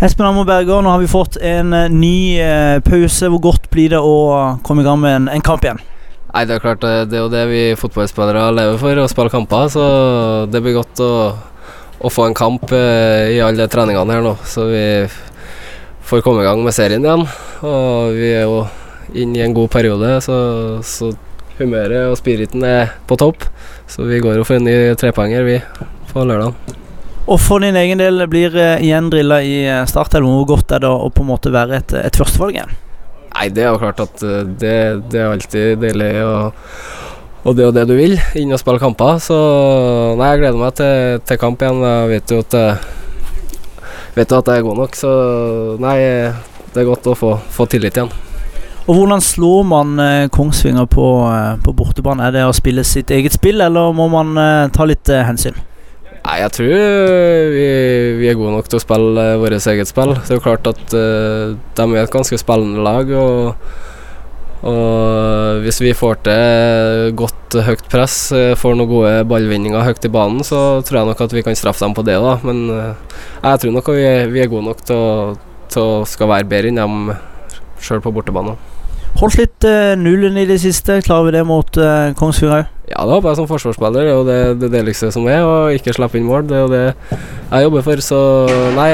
Espen Ammer Berger, nå har vi fått en eh, ny eh, pause. Hvor godt blir det å komme i gang med en, en kamp igjen? Nei, Det er klart eh, det er jo det vi fotballspillere lever for, å spille kamper. Så det blir godt å, å få en kamp i alle treningene her nå. Så vi får komme i gang med serien igjen. Og vi er jo inne i en god periode, så, så humøret og spiriten er på topp. Så vi går jo for en ny trepoenger, vi, på lørdag. Og for din egen del blir eh, igjen drilla i eh, startelven. Hvor godt er det å på en måte være et, et førstevalg igjen? Nei, det er jo klart at eh, det, det er alltid deilig, å og det er jo det du vil, inn og spille kamper. Så nei, jeg gleder meg til, til kamp igjen. Jeg vet jo at vet jo at jeg er god nok, så nei, det er godt å få, få tillit igjen. Og Hvordan slår man Kongsvinger på, på bortebane? Er det å spille sitt eget spill, eller må man ta litt hensyn? Nei, jeg tror vi, vi er gode nok til å spille uh, vårt eget spill. Det er jo klart at uh, de er et ganske spillende lag. Og, og hvis vi får til godt høyt press, uh, får noen gode ballvinninger høyt i banen, så tror jeg nok at vi kan straffe dem på det. da Men jeg tror nok at vi er, vi er gode nok til å, til å skal være bedre enn dem sjøl på bortebane. Holdt litt nullen i det siste. Klarer vi det mot Kongsvinger òg? Ja, det håper jeg som forsvarsspiller. Det er jo det, det deiligste som er, å ikke slippe inn mål. Det er jo det jeg jobber for, så nei,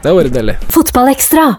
det har vært deilig. Fotballekstra